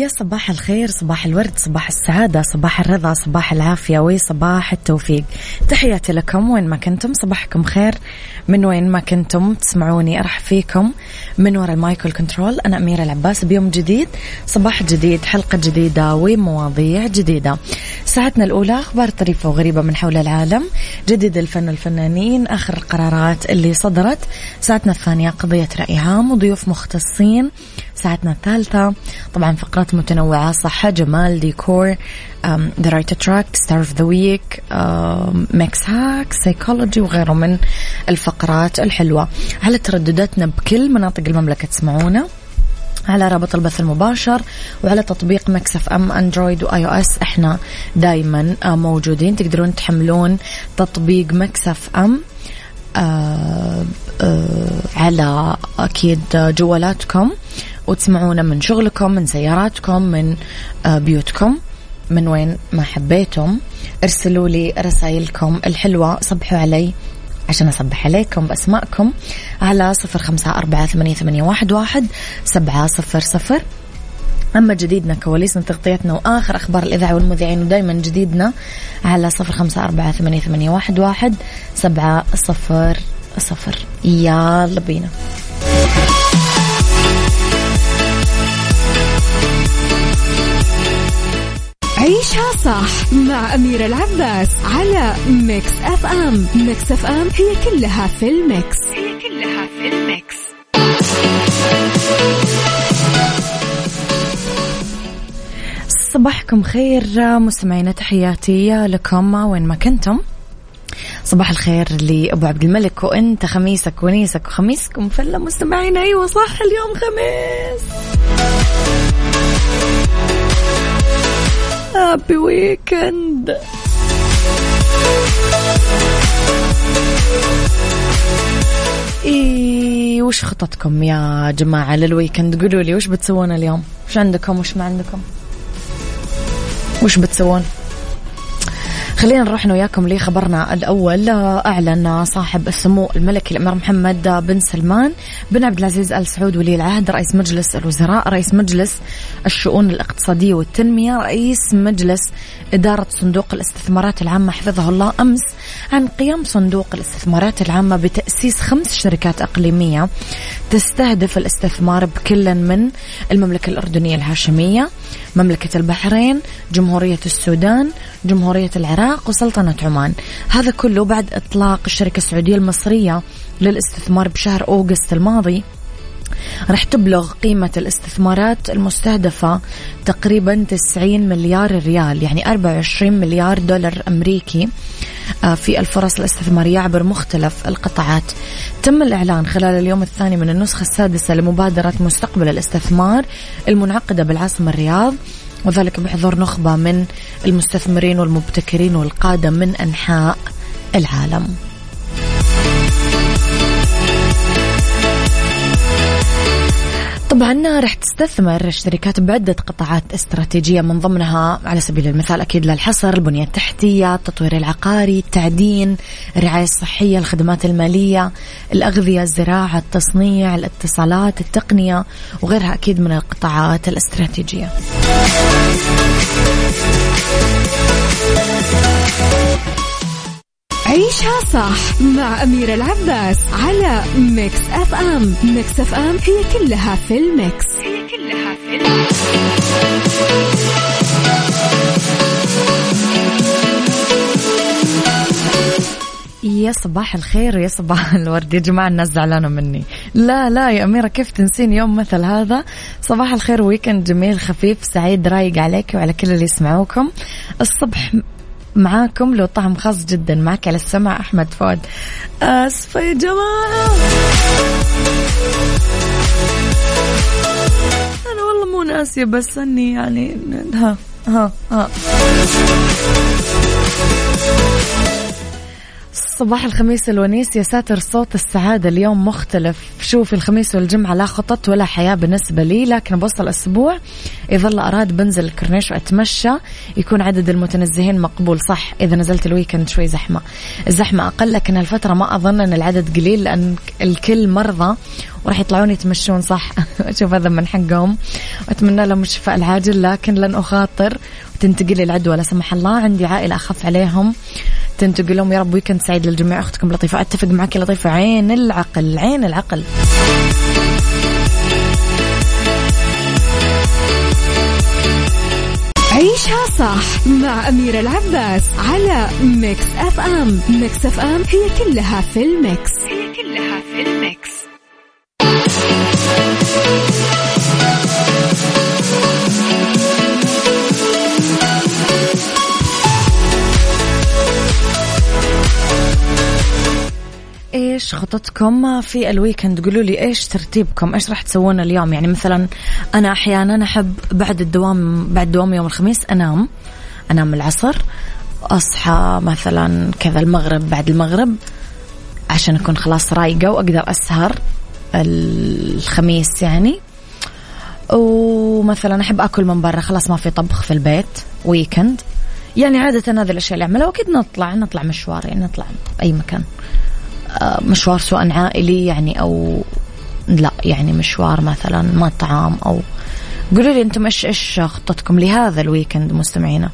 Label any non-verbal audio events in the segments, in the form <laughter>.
يا صباح الخير صباح الورد صباح السعادة صباح الرضا صباح العافية وصباح التوفيق. تحياتي لكم وين ما كنتم صباحكم خير. من وين ما كنتم تسمعوني أرحب فيكم. من وراء ال mic وال control أنا أميرة العباس. بيوم جديد صباح جديد حلقة جديدة ومواضيع جديدة. ساعتنا الأولى أخبار طريفة وغريبة من حول العالم. جديد الفن والفنانين آخر القرارات اللي صدرت. ساعتنا الثانية قضية رأي عام وضيوف مختصين. ساعتنا الثالثة. طبعا فقرات متنوعة صحة جمال ديكور the right track star of the week mix hack psychology وغيره من الفقرات الحلوة. على تردداتنا بكل مناطق المملكة تسمعونا؟ على رابط البث المباشر وعلى تطبيق Mix FM Android و iOS إحنا دايما آه، موجودين. تقدرون تحملون تطبيق Mix FM آه آه على أكيد جوالاتكم. وتسمعونا من شغلكم من سياراتكم من آه بيوتكم. من وين ما حبيتم ارسلوا لي رسائلكم الحلوة صبحوا علي عشان أصبح عليكم بأسماءكم على صفر خمسة أربعة ثمانية, ثمانية واحد, واحد سبعة صفر صفر. أما جديدنا كواليسنا تغطيتنا وآخر أخبار الإذاعة والمذيعين ودايما جديدنا على صفر خمسة أربعة ثمانية, ثمانية واحد, واحد سبعة صفر صفر. يلا بينا. عيشها صح مع أميرة العباس على Mix FM. Mix FM هي كلها في ال mix. هي كلها في ال mix. صباحكم خير مستمعينا تحياتي لكم وين ما كنتم. صباح الخير لأبو عبد الملك وأنت خميسك ونيسك وخميسكم فلة مستمعينا أيوة صح اليوم خميس. Happy weekend إيه وش خططكم يا جماعة لل weekend؟ قولوا لي وش بتسوون اليوم؟ وش عندكم؟ وش ما عندكم؟ وش بتسوون؟ خلينا نروح وياكم لخبرنا الأول. أعلن صاحب السمو الملكي الأمير محمد بن سلمان بن عبد العزيز آل سعود ولي العهد رئيس مجلس الوزراء رئيس مجلس الشؤون الاقتصادية والتنمية رئيس مجلس إدارة صندوق الاستثمارات العامة حفظه الله أمس عن قيام صندوق الاستثمارات العامة بتأسيس خمس شركات إقليمية تستهدف الاستثمار بكل من المملكة الأردنية الهاشمية. مملكة البحرين جمهورية السودان جمهورية العراق وسلطنة عمان. هذا كله بعد إطلاق الشركة السعودية المصرية للاستثمار بشهر أوغست الماضي. راح تبلغ قيمة الاستثمارات المستهدفة تقريبا 90 مليار ريال يعني 24 مليار دولار أمريكي. في الفرص الاستثمارية عبر مختلف القطاعات. تم الإعلان خلال اليوم الثاني من النسخة السادسة لمبادرة مستقبل الاستثمار المنعقدة بالعاصمة الرياض وذلك بحضور نخبة من المستثمرين والمبتكرين والقادة من أنحاء العالم. طبعا راح تستثمر الشركات بعدة قطاعات استراتيجية من ضمنها على سبيل المثال أكيد للحصر البنية التحتية التطوير العقاري التعدين الرعاية الصحية الخدمات المالية الأغذية الزراعة التصنيع الاتصالات التقنية وغيرها أكيد من القطاعات الاستراتيجية. عيشها صح مع أميرة العباس على Mix FM. Mix FM هي كلها في ال mix. هي كلها في ال mix. يا صباح الخير يا صباح <laughs> الورد. يا جماعة الناس زعلانة مني. لا لا يا أميرة كيف تنسين يوم مثل هذا؟ صباح الخير ويكند جميل خفيف سعيد رايق عليك وعلى كل اللي يسمعوكم. الصبح معاكم لو طعم خاص جدا معك على السمع أحمد فؤاد. أسفة يا جماعة. أنا والله مو ناسية بس أني يعني ها ها ها. صباح الخميس الونيس يا ساتر صوت السعادة. اليوم مختلف. شوفي الخميس والجمعة لا خطط ولا حياة بالنسبة لي لكن بوصل أسبوع يظل أراد بنزل الكورنيش وأتمشى. يكون عدد المتنزهين مقبول. صح إذا نزلت ال weekend شوي زحمة. الزحمة أقل لكن الفترة ما أظن أن العدد قليل لأن الكل مرضى وراح يطلعون يتمشون. صح <laughs> أشوف هذا من حقهم. وأتمنى لهم الشفاء العاجل لكن لن أخاطر وتنتقل العدوى لا سمح الله عندي عائلة أخاف عليهم. تنتقل لهم. يا رب weekend سعيد للجميع. أختكم لطيفة. أتفق معك لطيفة. عين العقل عين العقل. عيشها صح مع أميرة العباس على Mix FM Mix FM هي كلها في ال mix. إيش خططكم في ال weekend؟ قولوا لي إيش ترتيبكم؟ إيش راح تسوون اليوم؟ يعني مثلا أنا أحيانا أحب بعد الدوام بعد دوام يوم الخميس أنام. أنام العصر أصحى مثلا كذا المغرب بعد المغرب عشان أكون خلاص رايقة وأقدر أسهر الخميس يعني. ومثلا أحب أكل من برا خلاص ما في طبخ في البيت weekend. يعني عادة هذه الأشياء اللي أعملها وأكيد نطلع نطلع مشوار يعني نطلع أي مكان. مشوار سواء عائلي يعني أو لا يعني مشوار مثلا مطعم أو قولوا لي أنتم إيش إيش خطتكم لهذا الويكند مستمعينا؟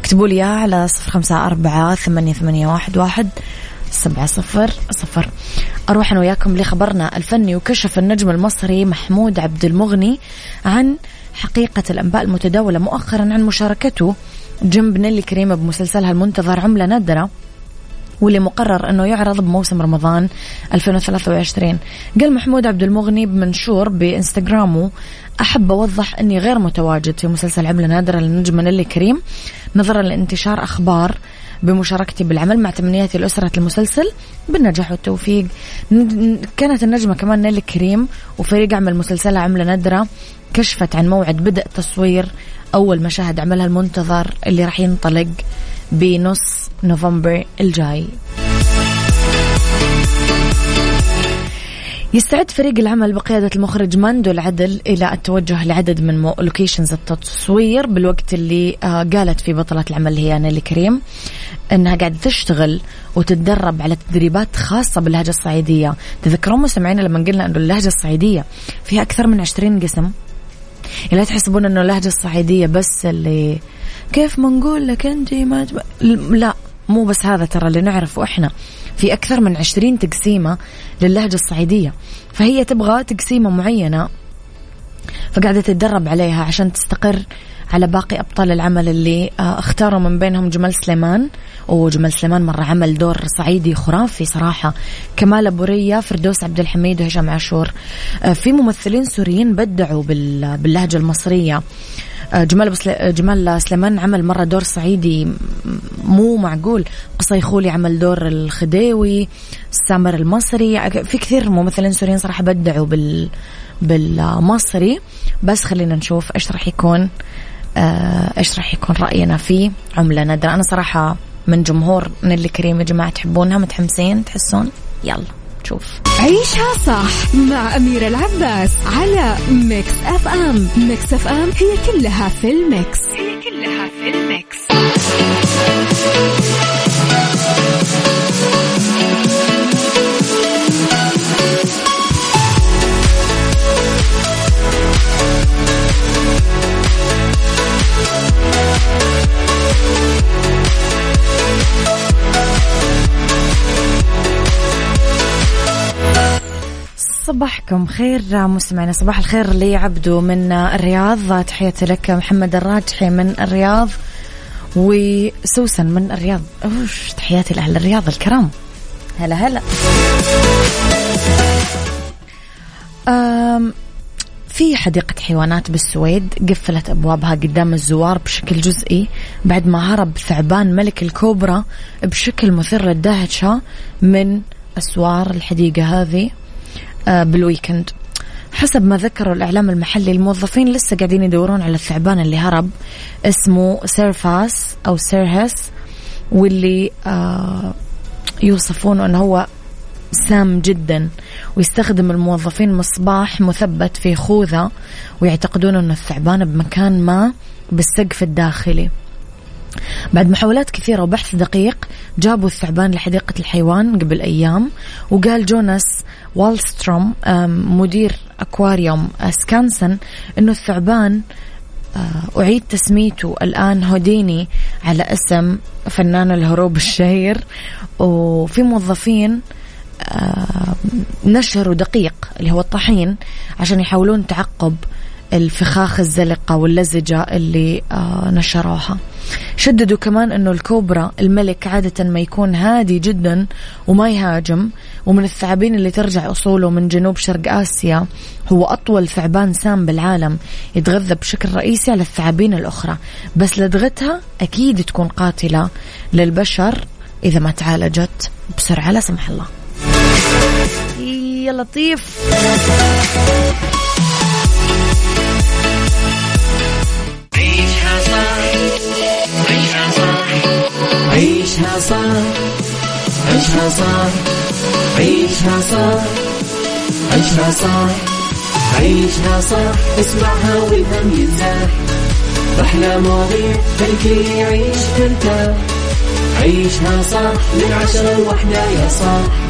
اكتبوا لي على صفر خمسة أربعة ثمانية, ثمانية واحد, واحد سبعة صفر صفر. أروح أنا وياكم لخبرنا الفني وكشف النجم المصري محمود عبد المغني عن حقيقة الأنباء المتداولة مؤخرا عن مشاركته جنب نيلي كريمة بمسلسلها المنتظر عملة نادرة. واللي مقرر أنه يعرض بموسم رمضان 2023 قال محمود عبد المغني بمنشور بإنستغرامه أحب أوضح أني غير متواجد في مسلسل عملة نادرة للنجم نيلي كريم نظرا لانتشار أخبار بمشاركتي بالعمل مع تمنياتي لأسرة المسلسل بالنجاح والتوفيق. كانت النجمة كمان نيلي كريم وفريق عمل مسلسلها عملة نادرة كشفت عن موعد بدء تصوير أول مشاهد عملها المنتظر اللي راح ينطلق بنص نوفمبر الجاي. يستعد فريق العمل بقيادة المخرج ماندو العدل إلى التوجه لعدد من locations التصوير بالوقت اللي آه، قالت في بطلة العمل هي نيلي كريم أنها قاعدة تشتغل وتتدرب على تدريبات خاصة باللهجة الصعيدية. تذكرون مستمعينا لما قلنا أنه اللهجة الصعيدية فيها أكثر من عشرين قسم؟ لا تحسبون أنه اللهجة الصعيدية بس اللي كيف ما نقول لك أنت ما لا مو بس هذا ترى اللي نعرفه إحنا. في أكثر من عشرين تقسيمة للهجة الصعيدية. فهي تبغى تقسيمة معينة فقاعدة تتدرب عليها عشان تستقر على باقي أبطال العمل اللي آه، اختاروا من بينهم جمال سليمان. وجمال سليمان مرة عمل دور صعيدي خرافي صراحة. كمال أبو ريا فردوس عبد الحميد وهشام عاشور. آه، في ممثلين سوريين بدعوا باللهجة المصرية. آه، جمال جمال سليمان عمل مرة دور صعيدي مو معقول. قصي خولي عمل دور الخديوي سامر المصري. في كثير ممثلين سوريين صراحة بدعوا بال بالمصري. بس خلينا نشوف إيش راح يكون. إيش راح يكون رأينا فيه؟ عملة نادرة. أنا صراحة من جمهور نيلي كريم يا جماعة تحبونها متحمسين؟ تحسون؟ يلا شوف. عيشها صح مع أميرة العباس على Mix FM Mix FM هي كلها في ال mix. هي كلها في ال mix. صباحكم خير مستمعينا صباح الخير لعبدو من الرياض. تحياتي لك محمد الراجحي من الرياض وسوسن من الرياض. أوش تحياتي لأهل الرياض الكرام. هلا هلا. في حديقة حيوانات بالسويد قفلت أبوابها قدام الزوار بشكل جزئي بعد ما هرب ثعبان ملك الكوبرا بشكل مثير للدهشة من أسوار الحديقة هذه آه، بال weekend. حسب ما ذكروا الإعلام المحلي الموظفين لسه قاعدين يدورون على الثعبان اللي هرب اسمه Sir Väs أو Sir Hiss واللي آه يوصفونه أنه هو سام جدا ويستخدم الموظفين مصباح مثبت في خوذة ويعتقدون أن الثعبان بمكان ما بالسقف الداخلي. بعد محاولات كثيرة وبحث دقيق جابوا الثعبان لحديقة الحيوان قبل أيام وقال جوناس والستروم مدير أكواريوم سكانسن أنه الثعبان آه، أعيد تسميته الآن هوديني على اسم فنان الهروب الشهير. وفي موظفين آه، نشروا دقيق اللي هو الطحين عشان يحاولون تعقب الفخاخ الزلقة واللزجة اللي آه، نشروها. شددوا كمان أنه الكوبرا الملك عادة ما يكون هادي جدا وما يهاجم ومن الثعابين اللي ترجع أصوله من جنوب شرق آسيا هو أطول ثعبان سام بالعالم يتغذى بشكل رئيسي على الثعابين الأخرى. بس لدغتها أكيد تكون قاتلة للبشر إذا ما تعالجت بسرعة لا سمح الله. يا لطيف. عيشها صح عيشها صح عيشها صح. عيشها صح عيشها صح. عيشها صح عيشها صح اسمعها والهم ينزاح أحلى مواضيع خلي يعيش ترتاح عيشها صح من عشرة لوحدة يا صاح.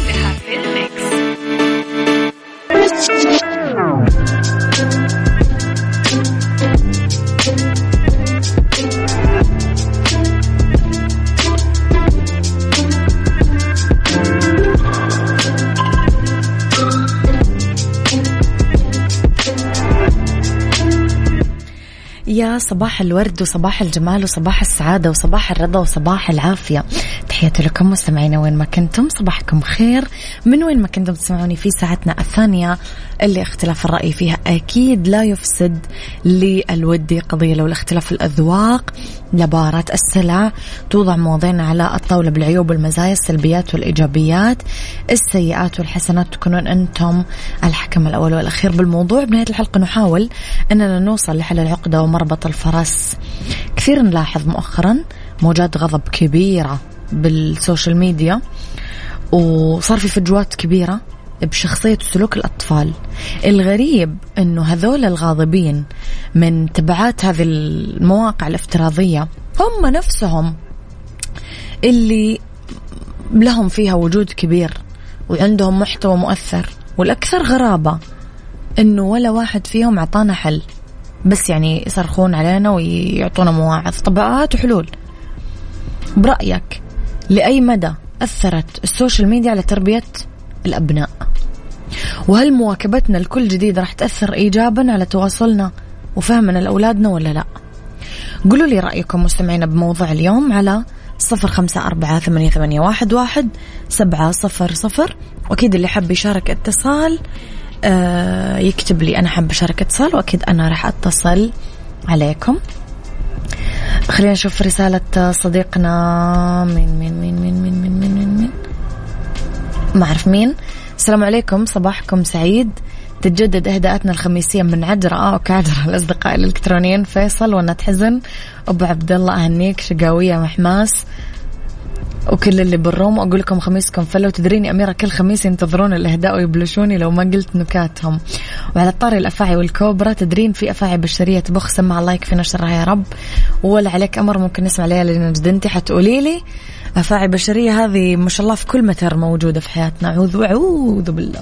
يا صباح الورد وصباح الجمال وصباح السعادة وصباح الرضا وصباح العافية. تحياتي لكم مستمعينا وين ما كنتم صباحكم خير من وين ما كنتم تسمعوني في ساعتنا الثانية اللي اختلاف الرأي فيها أكيد لا يفسد للودي قضية لو الاختلاف الأذواق لبارة السلع توضع مواضيعنا على الطاولة بالعيوب والمزايا السلبيات والإيجابيات السيئات والحسنات تكونون أنتم الحكم الأول والأخير بالموضوع. بنهاية الحلقة نحاول أننا نوصل لحل العقدة ومربط الفرس. كثير نلاحظ مؤخرا موجات غضب كبيرة بالسوشيال ميديا وصار في فجوات كبيرة بشخصية وسلوك الأطفال. الغريب أنه هذول الغاضبين من تبعات هذه المواقع الافتراضية هم نفسهم اللي لهم فيها وجود كبير وعندهم محتوى مؤثر والأكثر غرابة أنه ولا واحد فيهم أعطانا حل. بس يعني يصرخون علينا ويعطونا مواعظ. طب هاتوا حلول برأيك لأي مدى أثرت السوشيال ميديا على تربية الأبناء؟ وهل مواكبتنا لكل جديد راح تأثر إيجابا على تواصلنا وفهمنا لأولادنا ولا لا؟ قولوا لي رأيكم مستمعين بموضوع اليوم على صفر خمسة أربعة ثمانية, ثمانية واحد, واحد سبعة صفر صفر. وأكيد اللي حب يشارك اتصال يكتب لي أنا حاب أشارك اتصال وأكيد أنا راح أتصل عليكم. خلينا نشوف رسالة صديقنا من من من من من من من من, من. ما أعرف مين. السلام عليكم صباحكم سعيد. تتجدد إهداءاتنا الخميسية من عجرة. آه وكعجرة <laughs> الأصدقاء الإلكترونيين فيصل ونت حزن أبو عبد الله أهنيك شقاوية محماس. وكل اللي بالروم. أقول لكم خميسكم فلو تدريني أميرة كل خميس ينتظرون الأهداء ويبلشوني لو ما قلت نكاتهم. وعلى الطاري الأفاعي والكوبرا تدرين في أفاعي بشريه تبخ. سمع الله يكفي نشرها يا رب. ولا عليك أمر ممكن نسمع ليالي لأن أنت حتقولي لي أفاعي بشريه هذه ما شاء الله في كل متر موجودة في حياتنا. اعوذ واعوذ بالله.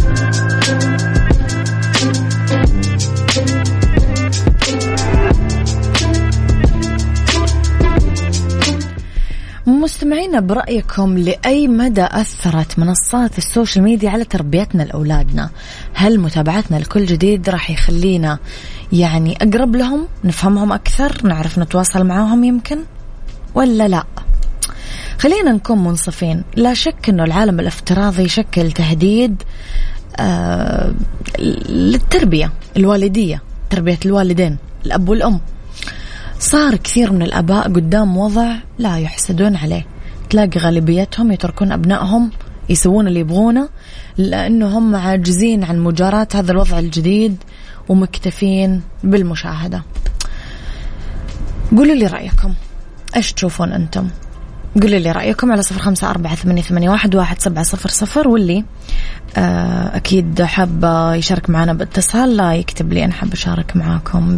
مستمعينا برأيكم لأي مدى أثرت منصات ال social media على تربيتنا لأولادنا؟ هل متابعتنا لكل جديد راح يخلينا يعني أقرب لهم؟ نفهمهم أكثر؟ نعرف نتواصل معاهم يمكن؟ ولا لا؟ خلينا نكون منصفين. لا شك أنه العالم الافتراضي يشكل تهديد آه للتربية الوالدية تربية الوالدين الأب والأم. صار كثير من الآباء قدام وضع لا يحسدون عليه. تلاقي غالبيتهم يتركون أبنائهم يسوون اللي يبغونه لأنه هم عاجزين عن مجاراة هذا الوضع الجديد ومكتفين بالمشاهدة. قولوا لي رأيكم. إيش تشوفون أنتم؟ قولوا لي رأيكم على صفر خمسة أربعة ثمانية, ثمانية واحد, واحد سبعة صفر صفر واللي آه، أكيد حاب يشارك معنا باتصال لا يكتب لي أنا حاب أشارك معاكم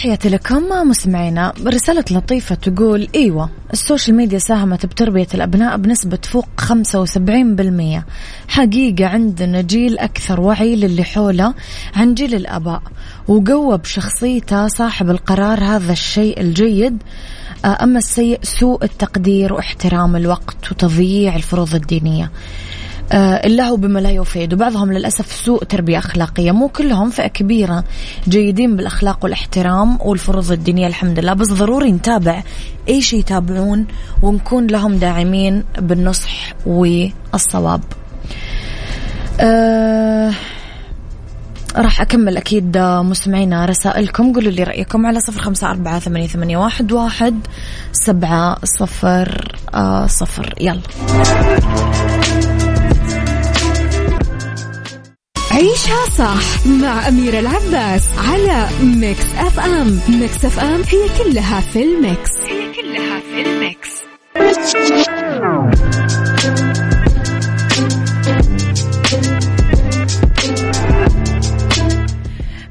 تحياتي لكم مستمعينا. رسالة لطيفة تقول إيوه ال social media ساهمت بتربية الأبناء بنسبة فوق 75% حقيقة عندنا جيل أكثر وعي للي حوله عن جيل الأباء. وقوى بشخصيته صاحب القرار هذا الشيء الجيد. أما السيء سوء التقدير واحترام الوقت وتضييع الفروض الدينية. آه، اللهو بما لا يفيد. وبعضهم للأسف سوء تربية أخلاقية. مو كلهم فئة كبيرة جيدين بالأخلاق والاحترام والفروض الدينية الحمد لله. بس ضروري نتابع أي شيء يتابعون ونكون لهم داعمين بالنصح والصواب. أه راح أكمل أكيد مستمعينا رسائلكم. قولوا لي رأيكم على صفر خمسة أربعة ثمانية, ثمانية واحد, واحد سبعة صفر آه صفر. يلا. عيشها صح مع أميرة العباس على Mix FM. Mix FM هي كلها في ال mix. هي كلها في الميكس.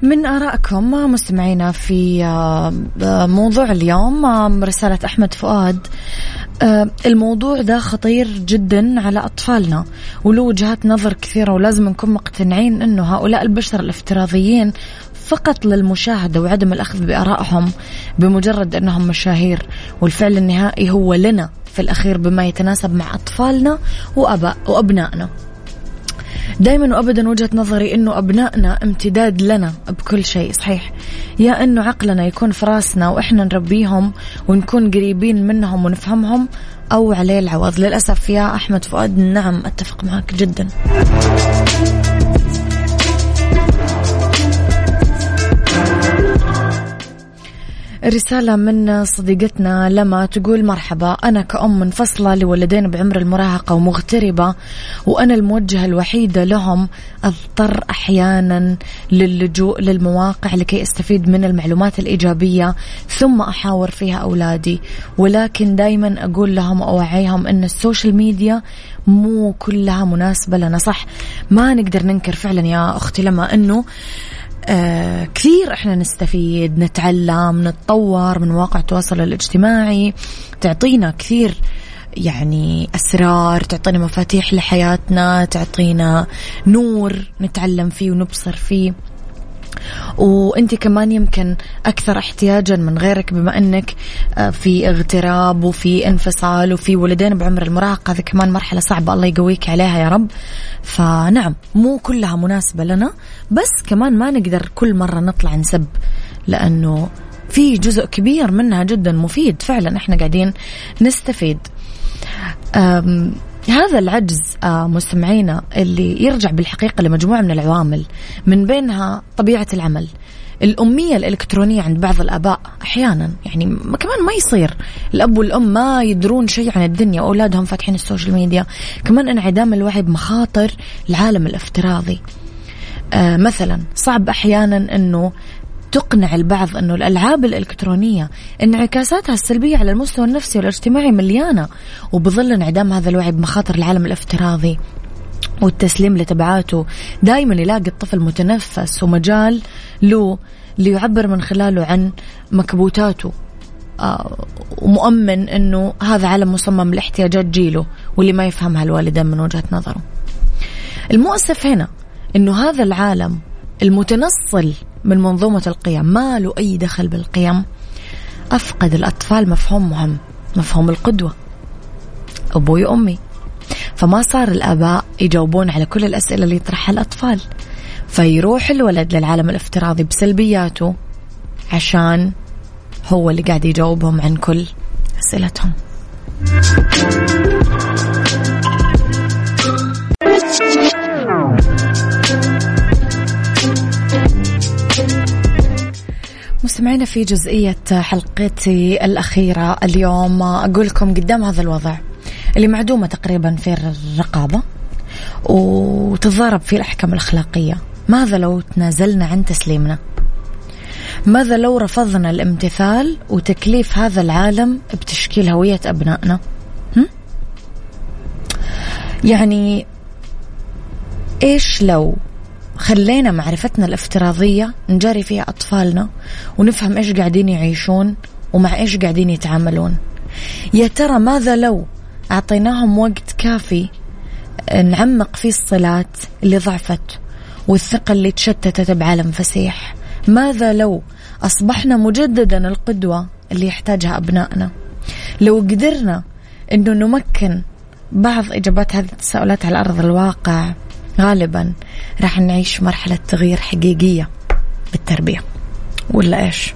من آرائكم مستمعينا في آه، موضوع اليوم آه، رسالة أحمد فؤاد. آه، الموضوع ده خطير جدا على أطفالنا وله وجهات نظر كثيرة ولازم نكون مقتنعين أنه هؤلاء البشر الافتراضيين فقط للمشاهدة وعدم الأخذ بآرائهم بمجرد أنهم مشاهير والفعل النهائي هو لنا في الأخير بما يتناسب مع أطفالنا وأباء وأبنائنا. دائما وابدا وجهة نظري إنه أبنائنا امتداد لنا بكل شيء صحيح. يا إنه عقلنا يكون في راسنا وإحنا نربيهم ونكون قريبين منهم ونفهمهم أو عليه العوض. للأسف يا أحمد فؤاد نعم أتفق معك جدا. رسالة من صديقتنا لما تقول مرحبا أنا كأم منفصلة لولدين بعمر المراهقة ومغتربة وأنا الموجهة الوحيدة لهم أضطر أحيانا للجوء للمواقع لكي أستفيد من المعلومات الإيجابية ثم أحاور فيها أولادي. ولكن دايما أقول لهم وأوعيهم أن السوشيال ميديا مو كلها مناسبة لنا. صح ما نقدر ننكر فعلا يا أختي لما أنه آه كثير إحنا نستفيد نتعلم نتطور من مواقع التواصل الاجتماعي تعطينا كثير يعني أسرار تعطينا مفاتيح لحياتنا تعطينا نور نتعلم فيه ونبصر فيه. وأنت كمان يمكن أكثر احتياجا من غيرك بما إنك آه، في اغتراب وفي انفصال وفي ولدين بعمر المراهقه هذه كمان مرحلة صعبة الله يقويك عليها يا رب. فنعم مو كلها مناسبة لنا بس كمان ما نقدر كل مرة نطلع نسب لأنه في جزء كبير منها جدا مفيد. فعلا إحنا قاعدين نستفيد. هذا العجز آه، مستمعينا اللي يرجع بالحقيقة لمجموعة من العوامل من بينها طبيعة العمل. الأمية الإلكترونية عند بعض الآباء أحيانا يعني كمان ما يصير. الأب والأم ما يدرون شيء عن الدنيا وأولادهم فاتحين ال social media. كمان انعدام الوعي بمخاطر العالم الافتراضي. آه مثلا صعب أحيانا أنه تقنع البعض أنه الألعاب الإلكترونية انعكاساتها السلبية على المستوى النفسي والاجتماعي مليانة وبظل انعدام هذا الوعي بمخاطر العالم الافتراضي والتسليم لتبعاته دائما يلاقي الطفل متنفس ومجال له ليعبر من خلاله عن مكبوتاته آه ومؤمن إنه هذا عالم مصمم لاحتياجات جيله واللي ما يفهمها الوالدين من وجهة نظره. المؤسف هنا إنه هذا العالم المتنصل من منظومة القيم. ما له أي دخل بالقيم. أفقد الأطفال مفهوم مهم مفهوم القدوة. أبوي وأمي. فما صار الآباء يجاوبون على كل الأسئلة اللي يطرحها الأطفال. فيروح الولد للعالم الافتراضي بسلبياته عشان هو اللي قاعد يجاوبهم عن كل أسئلتهم. مستمعينا في جزئية حلقتي الأخيرة اليوم. أقول لكم قدام هذا الوضع اللي معدومة تقريبا في الرقابة وتتضارب في الأحكام الأخلاقية. ماذا لو تنازلنا عن تسليمنا؟ ماذا لو رفضنا الامتثال وتكليف هذا العالم بتشكيل هوية أبنائنا؟ هم؟ يعني إيش لو خلينا معرفتنا الافتراضية نجاري فيها أطفالنا ونفهم إيش قاعدين يعيشون ومع إيش قاعدين يتعاملون. يا ترى ماذا لو أعطيناهم وقت كافي نعمق فيه الصلات اللي ضعفت والثقة اللي تشتتت بعالم فسيح؟ ماذا لو أصبحنا مجددا القدوة اللي يحتاجها أبنائنا؟ لو قدرنا أنه نمكن بعض إجابات هذه التساؤلات على أرض الواقع غالبا راح نعيش مرحلة تغيير حقيقية بالتربية. ولا إيش؟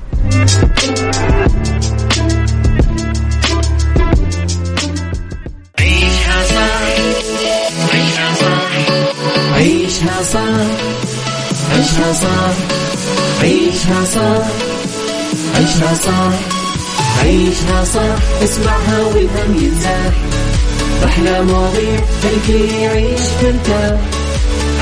عيشها صح عيشها صح عيشها صح عيشها صح عيشها صح عيشها صح عيشها صح. اسمعها والهم ينزاح أحلى مواضيع خلي يعيش ترتاح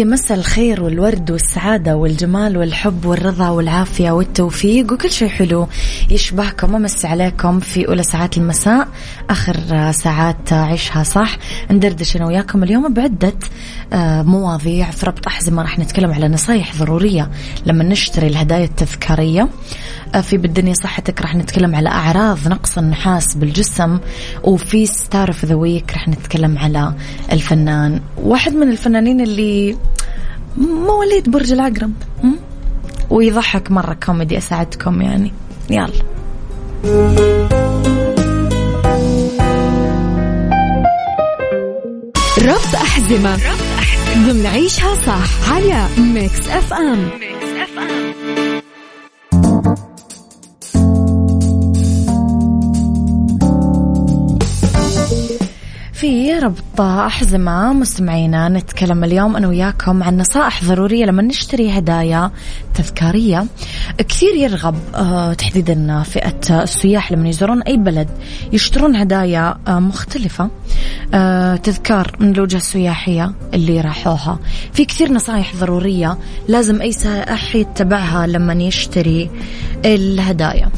يا مساء الخير والورد والسعادة والجمال والحب والرضا والعافية والتوفيق وكل شيء حلو يشبهكم ومسا عليكم في أولى ساعات المساء آخر ساعات عيشها صح. ندردش أنا وياكم اليوم بعدة آه، مواضيع في ربط أحزمة. راح نتكلم على نصايح ضرورية لما نشتري الهدايا التذكارية. آه، في بالدنيا صحتك راح نتكلم على أعراض نقص النحاس بالجسم. وفي Star of the Week راح نتكلم على الفنان. واحد من الفنانين اللي مواليد برج العقرب. ويضحك مرة كوميدي أساعدكم يعني. يلا. ربط أحزمة. ربط أحزمة. ضمن عيشها صح. على Mix FM Mix في ربط أحزمة مستمعينا نتكلم اليوم أنا وياكم عن نصائح ضرورية لما نشتري هدايا تذكارية. كثير يرغب آه، تحديدا فئة السياح لما يزورون أي بلد يشترون هدايا آه، مختلفة. آه، تذكار من الوجهة السياحية اللي راحوها. في كثير نصائح ضرورية لازم أي سائح يتبعها لما يشتري الهدايا.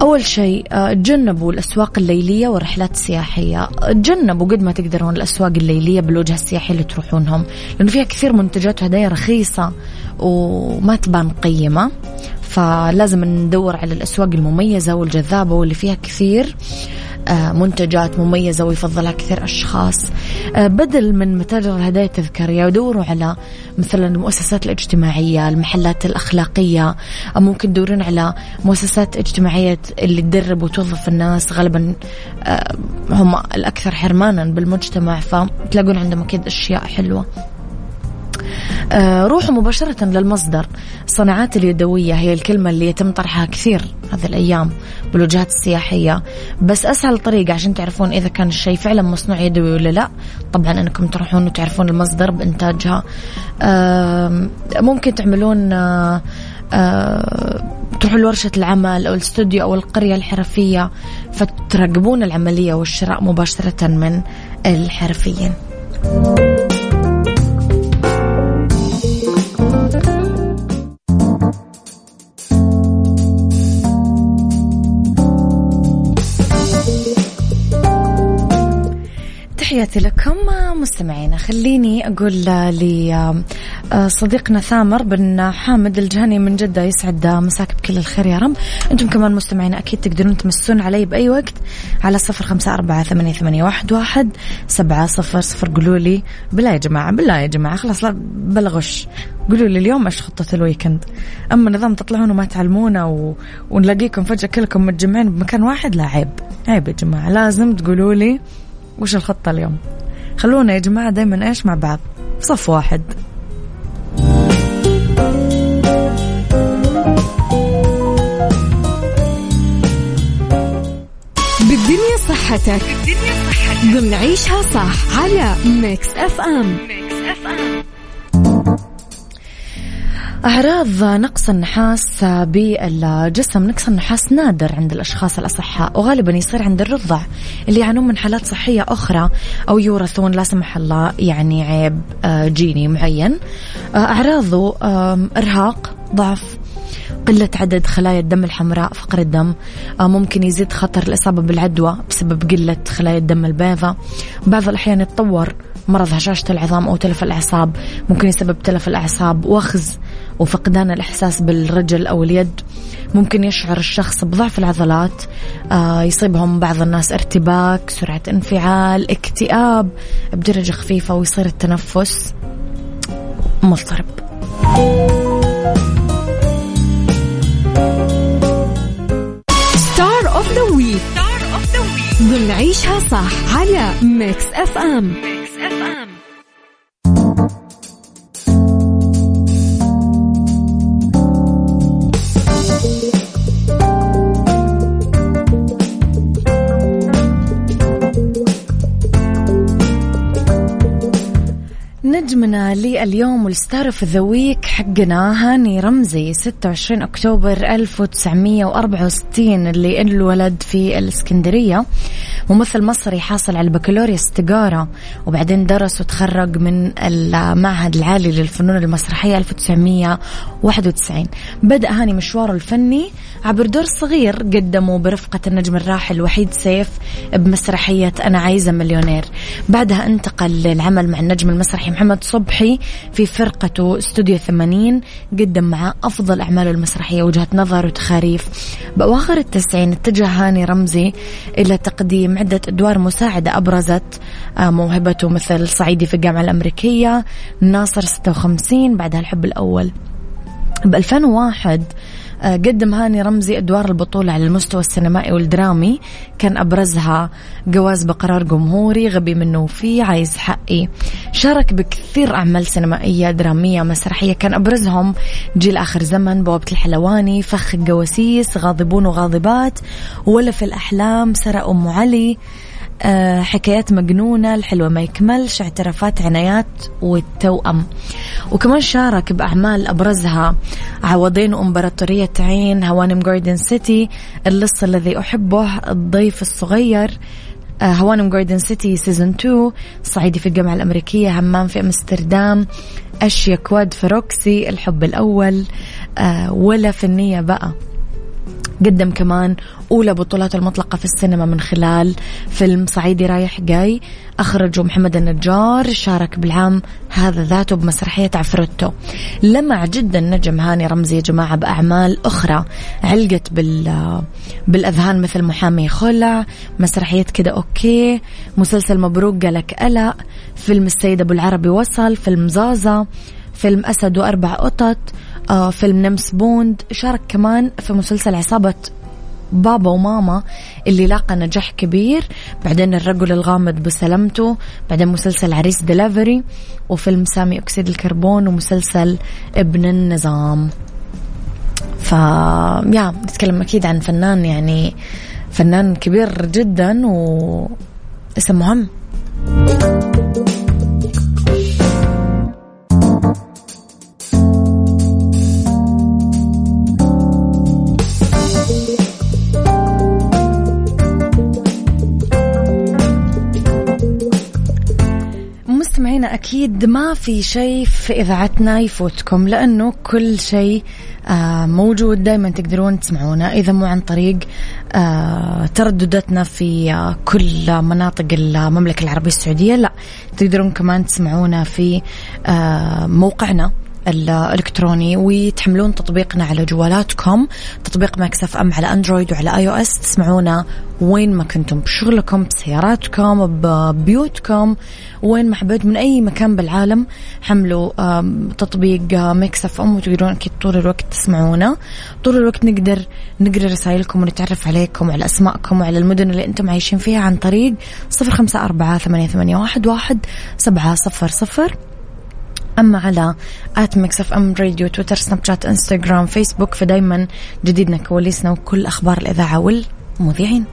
أول شيء آه، تجنبوا الأسواق الليلية والرحلات السياحية تجنبوا قد ما تقدرون الأسواق الليلية بالوجهة السياحية اللي تروحونهم لأنه فيها كثير منتجات وهدايا رخيصة وما تبان قيمة. فلازم ندور على الأسواق المميزة والجذابة واللي فيها كثير. منتجات مميزة ويفضلها كثير أشخاص. آه، بدل من متاجر الهدايا التذكارية ودوروا على مثلا المؤسسات الاجتماعية المحلات الأخلاقية ممكن تدورون على مؤسسات اجتماعية اللي تدرب وتوظف الناس. غالبا آه، هم الأكثر حرمانا بالمجتمع فتلاقون عندهم أكيد أشياء حلوة. آه، روحوا مباشرة للمصدر. الصناعات اليدوية هي الكلمة اللي يتم طرحها كثير هذه الأيام بالوجهات السياحية. بس أسهل طريقة عشان تعرفون إذا كان الشيء فعلا مصنوع يدوي ولا لا. طبعا أنكم تروحون وتعرفون المصدر بإنتاجها. ممكن تعملون آه، آه، تروحوا لورشة العمل أو الاستوديو أو القرية الحرفية فتراقبون العملية والشراء مباشرة من الحرفيين. تحياتي لكم مستمعينا خليني أقول لصديقنا ثامر بن حامد الجهني من جدة يسعد مساك بكل الخير يا رب. أنتم كمان مستمعينا أكيد تقدرون تمسون علي بأي وقت على صفر خمسة أربعة ثمانية, ثمانية واحد, واحد سبعة صفر صفر. قولوا لي بالله يا جماعة بالله يا جماعة خلاص لا بلغش قولوا لي اليوم إيش خطة الويكند؟ أما نظام تطلعون وما تعلمونا و... ونلاقيكم فجأة كلكم متجمعين بمكان واحد لا عيب عيب يا جماعة. لازم تقولوا لي وش الخطة اليوم؟ خلونا يا جماعة دايما إيش مع بعض؟ صف واحد. بالدنيا صحتك. بالدنيا صحتك. ضمن عيشها صح على Mix FM. Mix FM. أعراض نقص النحاس بالجسم نقص النحاس نادر عند الأشخاص الأصحاء وغالبا يصير عند الرضع اللي يعانون من حالات صحية أخرى أو يورثون لا سمح الله يعني عيب آه، جيني معين. آه، أعراضه إرهاق ضعف قلة عدد خلايا الدم الحمراء فقر الدم. آه، ممكن يزيد خطر الإصابة بالعدوى بسبب قلة خلايا الدم البيضاء. بعض الأحيان يتطور مرض هشاشة العظام أو تلف الأعصاب. ممكن يسبب تلف الأعصاب وخز وفقدان الإحساس بالرجل أو اليد. ممكن يشعر الشخص بضعف العضلات. آه يصيبهم بعض الناس ارتباك سرعة انفعال اكتئاب بدرجة خفيفة ويصير التنفس مضطرب. star of the week star of the week ضمن عيشها صح على Mix FM Mix FM نجمنا لليوم وال star of the week حقنا هاني رمزي 26 أكتوبر 1964 اللي انولد في الإسكندرية. ممثل مصري حاصل على البكالوريوس تجارة وبعدين درس وتخرج من المعهد العالي للفنون المسرحية 1991 بدأ هاني مشواره الفني عبر دور صغير قدمه برفقة النجم الراحل وحيد سيف بمسرحية أنا عايزة مليونير. بعدها انتقل للعمل مع النجم المسرحي محمد صبحي في فرقته استوديو 80 قدم معاه أفضل أعماله المسرحية وجهة نظر وتخاريف. بأواخر التسعين اتجه هاني رمزي إلى تقديم عدة أدوار مساعدة أبرزت آه، موهبته مثل صعيدي في الجامعة الأمريكية ناصر 56 بعدها الحب الأول. ب 2001 آه، قدم هاني رمزي أدوار البطولة على المستوى السينمائي والدرامي. كان أبرزها جواز بقرار جمهوري غبي منه وفي عايز حقي. شارك بكثير أعمال سينمائية درامية مسرحية. كان أبرزهم جيل آخر زمن بوابة الحلواني فخ الجواسيس غاضبون وغاضبات. ولا في الأحلام سرى أم علي. حكايات مجنونة الحلوة ما يكملش اعترافات عنايات والتوأم. وكمان شارك بأعمال أبرزها. عوضين وإمبراطورية عين هوانم جاردن سيتي اللص الذي أحبه الضيف الصغير. آه، هوانم جاردن سيتي season 2 صعيدي في الجامعة الأمريكية همام في أمستردام أشيك واد في روكسي الحب الأول. آه، ولا فنية بقى. قدم كمان أولى بطولات المطلقة في السينما من خلال فيلم صعيدي رايح جاي. أخرجه محمد النجار شارك بالعام هذا ذاته بمسرحية عفروتو لمع جدا نجم هاني رمزي يا جماعة بأعمال أخرى. علقت بال بالأذهان مثل محامي خلع مسرحية كده OK مسلسل مبروك جالك قلق فيلم السيد أبو العربي وصل فيلم زازا فيلم أسد وأربع قطط فيلم نمس بوند شارك كمان في مسلسل عصابة بابا وماما اللي لاقى نجاح كبير. بعدين الرجل الغامض بسلامته بعدين مسلسل عريس دليفري وفيلم سامي أكسيد الكربون ومسلسل ابن النظام. ف يا نتكلم أكيد عن فنان يعني فنان كبير جدا واسم مهم. مستمعينا أكيد ما في شيء في إذاعتنا يفوتكم لأنه كل شيء آه، موجود دائما تقدرون تسمعونا إذا مو عن طريق آه، تردداتنا في آه، كل مناطق المملكة العربية السعودية لا تقدرون كمان تسمعونا في موقعنا. الإلكتروني وتحملون تطبيقنا على جوالاتكم تطبيق Mix FM على أندرويد وعلى iOS تسمعونا وين ما كنتم بشغلكم بسياراتكم ببيوتكم وين ما حبيت من أي مكان بالعالم حملوا تطبيق Mix FM وتقدرون أكيد طول الوقت تسمعونا. طول الوقت نقدر نقرأ رسائلكم ونتعرف عليكم وعلى أسماءكم وعلى المدن اللي أنتم عايشين فيها عن طريق صفر خمسة أربعة ثمانية, واحد سبعة صفر صفر. أما على at Mix FM Radio تويتر سناب شات إنستغرام فيسبوك فدايما جديدنا كواليسنا وكل أخبار الإذاعة والمذيعين.